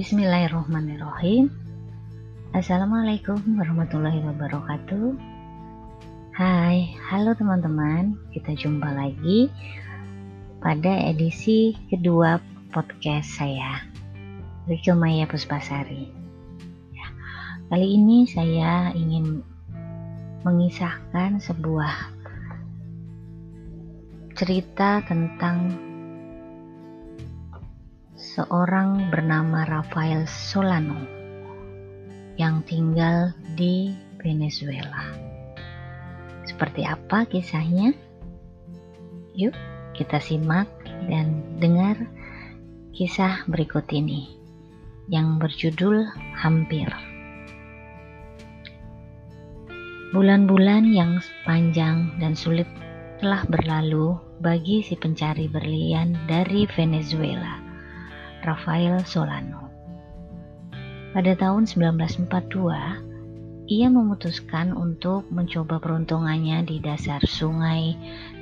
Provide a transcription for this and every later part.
Bismillahirrahmanirrahim. Assalamualaikum warahmatullahi wabarakatuh. Hai, halo teman-teman. Kita jumpa lagi pada edisi kedua podcast saya, Rikil Maya Puspasari. Ya, kali ini saya ingin mengisahkan sebuah cerita tentang seorang bernama Rafael Solano yang tinggal di Venezuela. Seperti apa kisahnya? Yuk, kita simak dan dengar kisah berikut ini yang berjudul Hampir. Bulan-bulan yang panjang dan sulit telah berlalu bagi si pencari berlian dari Venezuela Rafael Solano. Pada tahun 1942, ia memutuskan untuk mencoba peruntungannya di dasar sungai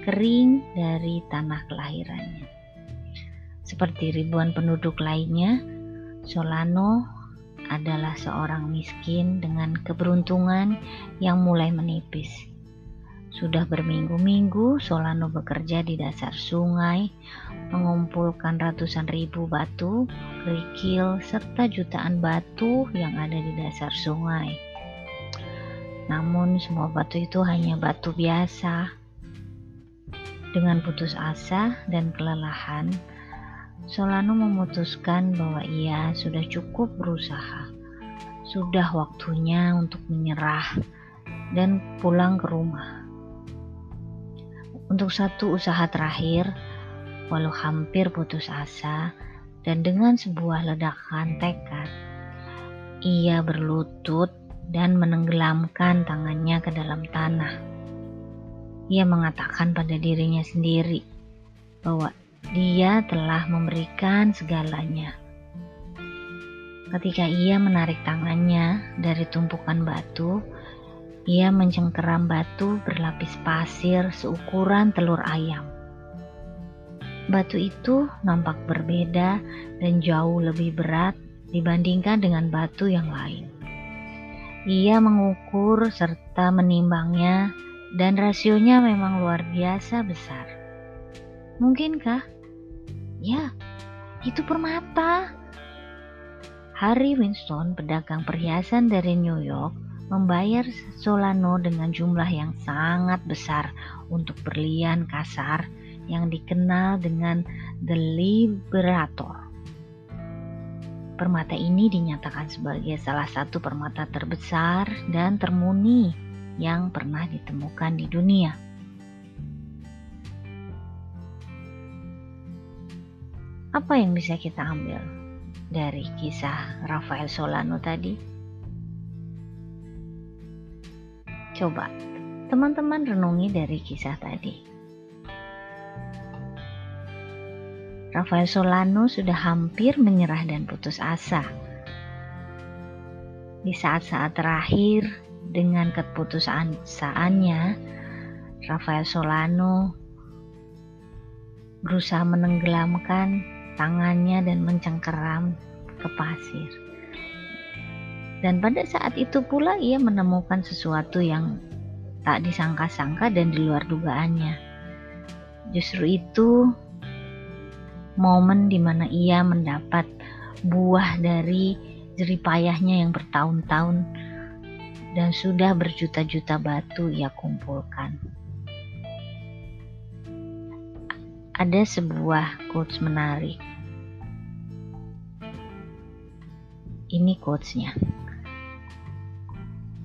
kering dari tanah kelahirannya. Seperti ribuan penduduk lainnya, Solano adalah seorang miskin dengan keberuntungan yang mulai menipis sudah berminggu-minggu Solano bekerja di dasar sungai, mengumpulkan ratusan ribu batu, kerikil, serta jutaan batu yang ada di dasar sungai. Namun semua batu itu hanya batu biasa. Dengan putus asa dan kelelahan, Solano memutuskan bahwa ia sudah cukup berusaha. Sudah waktunya untuk menyerah dan pulang ke rumah. Untuk satu usaha terakhir, walau hampir putus asa dan dengan sebuah ledakan tekad, ia berlutut dan menenggelamkan tangannya ke dalam tanah. Ia mengatakan pada dirinya sendiri bahwa dia telah memberikan segalanya. Ketika ia menarik tangannya dari tumpukan batu, ia mencengkeram batu berlapis pasir seukuran telur ayam. Batu itu nampak berbeda dan jauh lebih berat dibandingkan dengan batu yang lain. Ia mengukur serta menimbangnya dan rasionya memang luar biasa besar. Mungkinkah? Ya, itu permata. Harry Winston, pedagang perhiasan dari New York, membayar Solano dengan jumlah yang sangat besar untuk berlian kasar yang dikenal dengan The Liberator. Permata ini dinyatakan sebagai salah satu permata terbesar dan termuni yang pernah ditemukan di dunia. Apa yang bisa kita ambil dari kisah Rafael Solano tadi? Coba teman-teman renungi dari kisah tadi. Rafael Solano sudah hampir menyerah dan putus asa. Di saat-saat terakhir, dengan keputusasaannya, Rafael Solano berusaha menenggelamkan tangannya dan mencengkeram ke pasir. Dan pada saat itu pula ia menemukan sesuatu yang tak disangka-sangka dan di luar dugaannya. Justru itu momen di mana ia mendapat buah dari jeripayahnya yang bertahun-tahun dan sudah berjuta-juta batu ia kumpulkan. Ada sebuah quotes menarik. Ini quotesnya.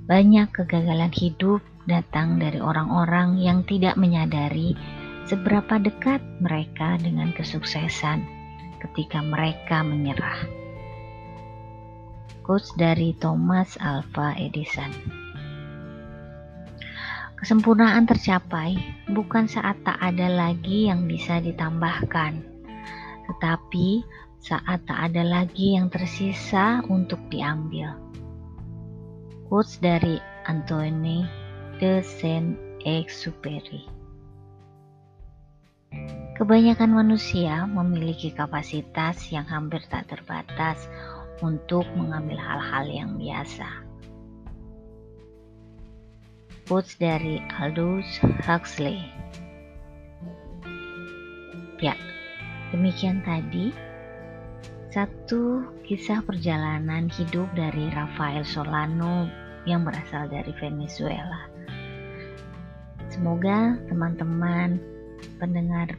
Banyak kegagalan hidup datang dari orang-orang yang tidak menyadari seberapa dekat mereka dengan kesuksesan ketika mereka menyerah. Quotes dari Thomas Alva Edison. Kesempurnaan tercapai bukan saat tak ada lagi yang bisa ditambahkan, tetapi saat tak ada lagi yang tersisa untuk diambil. Quotes dari Antoine de Saint-Exupéry. Kebanyakan manusia memiliki kapasitas yang hampir tak terbatas untuk mengambil hal-hal yang biasa. Quotes dari Aldous Huxley. Ya, demikian tadi satu kisah perjalanan hidup dari Rafael Solano yang berasal dari Venezuela. Semoga teman-teman pendengar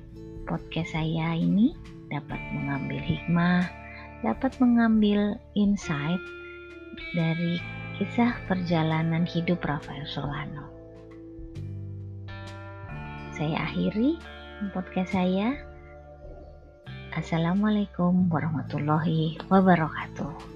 podcast saya ini dapat mengambil hikmah, dapat mengambil insight dari kisah perjalanan hidup Rafael Solano. Saya akhiri podcast saya. Assalamualaikum warahmatullahi wabarakatuh.